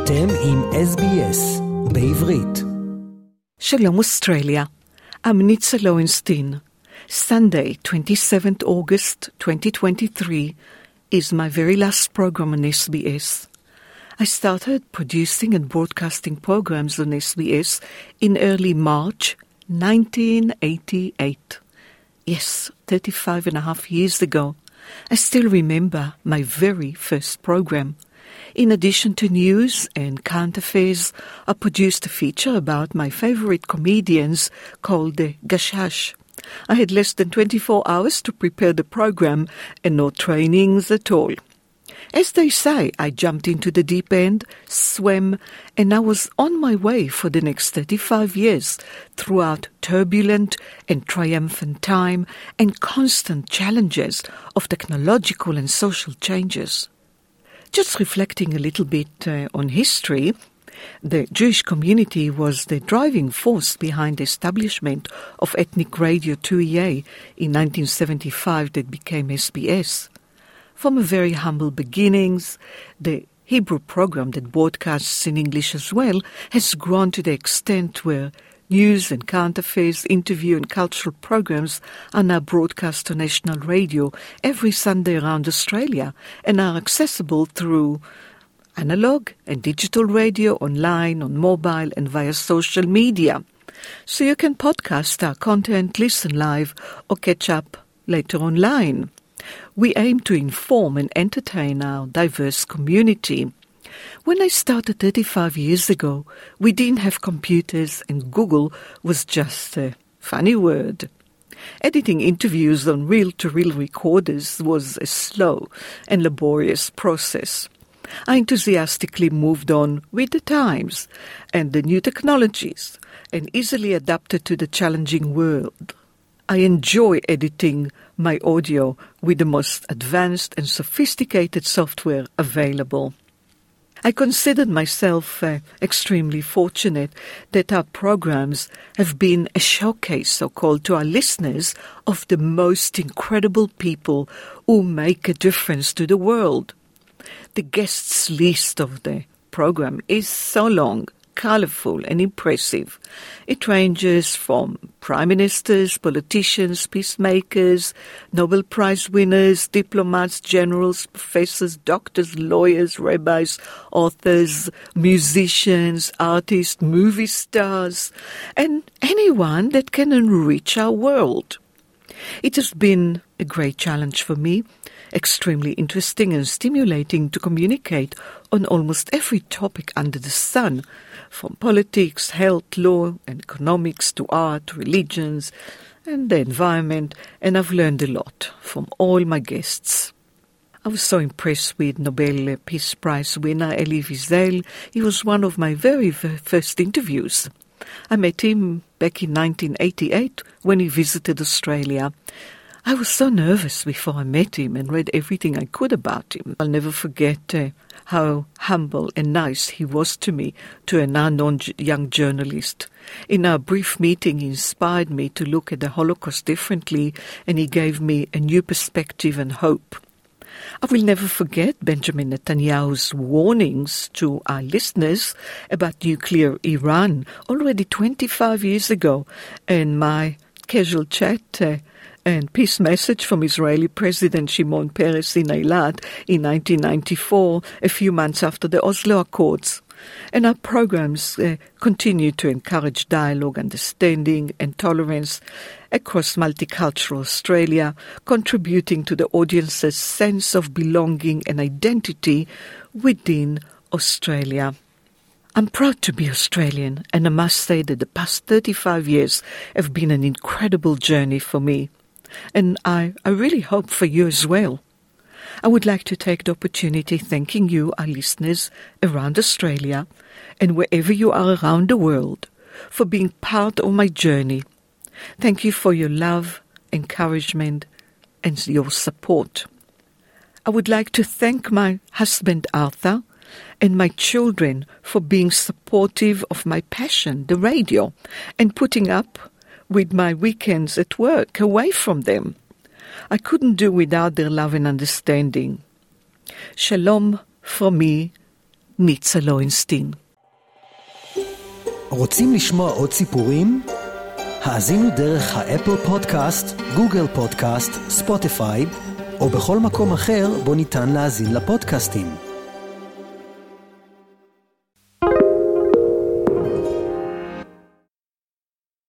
אתם עם SBS בעברית. Shalom Australia. I'm Nitza Lowenstein. Sunday, 27th August 2023 is my very last program on SBS. I started producing and broadcasting programs on SBS in early March 1988. Yes, 35 and a half years ago. I still remember my very first program. in addition to news and affairs, I produced a feature about my favorite comedians called the Gashash. I had less than 24 hours to prepare the program and no trainings at all. As they say, I jumped into the deep end, swam, and I was on my way for the next 35 years throughout turbulent and triumphant time and constant challenges of technological and social changes. Just reflecting a little bit uh, on history, the Jewish community was the driving force behind the establishment of ethnic radio 2EA in 1975 that became SBS. From very humble beginnings, the Hebrew program that broadcasts in English as well has grown to the extent where news and current interview and cultural programs are now broadcast on national radio every Sunday around Australia and are accessible through analog and digital radio, online, on mobile, and via social media. So you can podcast our content, listen live, or catch up later online. We aim to inform and entertain our diverse community. When I started 35 years ago, we didn't have computers and Google was just a funny word. Editing interviews on reel to reel recorders was a slow and laborious process. I enthusiastically moved on with the times and the new technologies and easily adapted to the challenging world. I enjoy editing my audio with the most advanced and sophisticated software available. I considered myself uh, extremely fortunate that our programs have been a showcase, so called, to our listeners of the most incredible people who make a difference to the world. The guests list of the program is so long, colorful, and impressive. It ranges from prime ministers, politicians, peacemakers, Nobel Prize winners, diplomats, generals, professors, doctors, lawyers, rabbis, authors, musicians, artists, movie stars, and anyone that can enrich our world. It has been a great challenge for me, extremely interesting and stimulating to communicate on almost every topic under the sun, from politics, health, law, and economics to art, religions, and the environment, and I've learned a lot from all my guests. I was so impressed with Nobel Peace Prize winner Elie Wiesel. He was one of my very first interviews. I met him back in 1988 when he visited Australia. I was so nervous before I met him and read everything I could about him. I'll never forget uh, how humble and nice he was to me, to an unknown young journalist. In our brief meeting, he inspired me to look at the Holocaust differently and he gave me a new perspective and hope. I will never forget Benjamin Netanyahu's warnings to our listeners about nuclear Iran already 25 years ago, and my casual chat uh, and peace message from Israeli President Shimon Peres in Eilat in 1994, a few months after the Oslo Accords. And our programs uh, continue to encourage dialogue, understanding, and tolerance across multicultural Australia, contributing to the audience's sense of belonging and identity within Australia. I'm proud to be Australian, and I must say that the past 35 years have been an incredible journey for me. And I, I really hope for you as well. I would like to take the opportunity thanking you, our listeners around Australia and wherever you are around the world, for being part of my journey. Thank you for your love, encouragement, and your support. I would like to thank my husband Arthur and my children for being supportive of my passion, the radio, and putting up with my weekends at work away from them. I couldn't do without their love and understanding. Shalom from me, מיצה לוינסטין. רוצים לשמוע עוד סיפורים? האזינו דרך האפל פודקאסט, גוגל פודקאסט, ספוטיפיי, או בכל מקום אחר בו ניתן להאזין לפודקאסטים.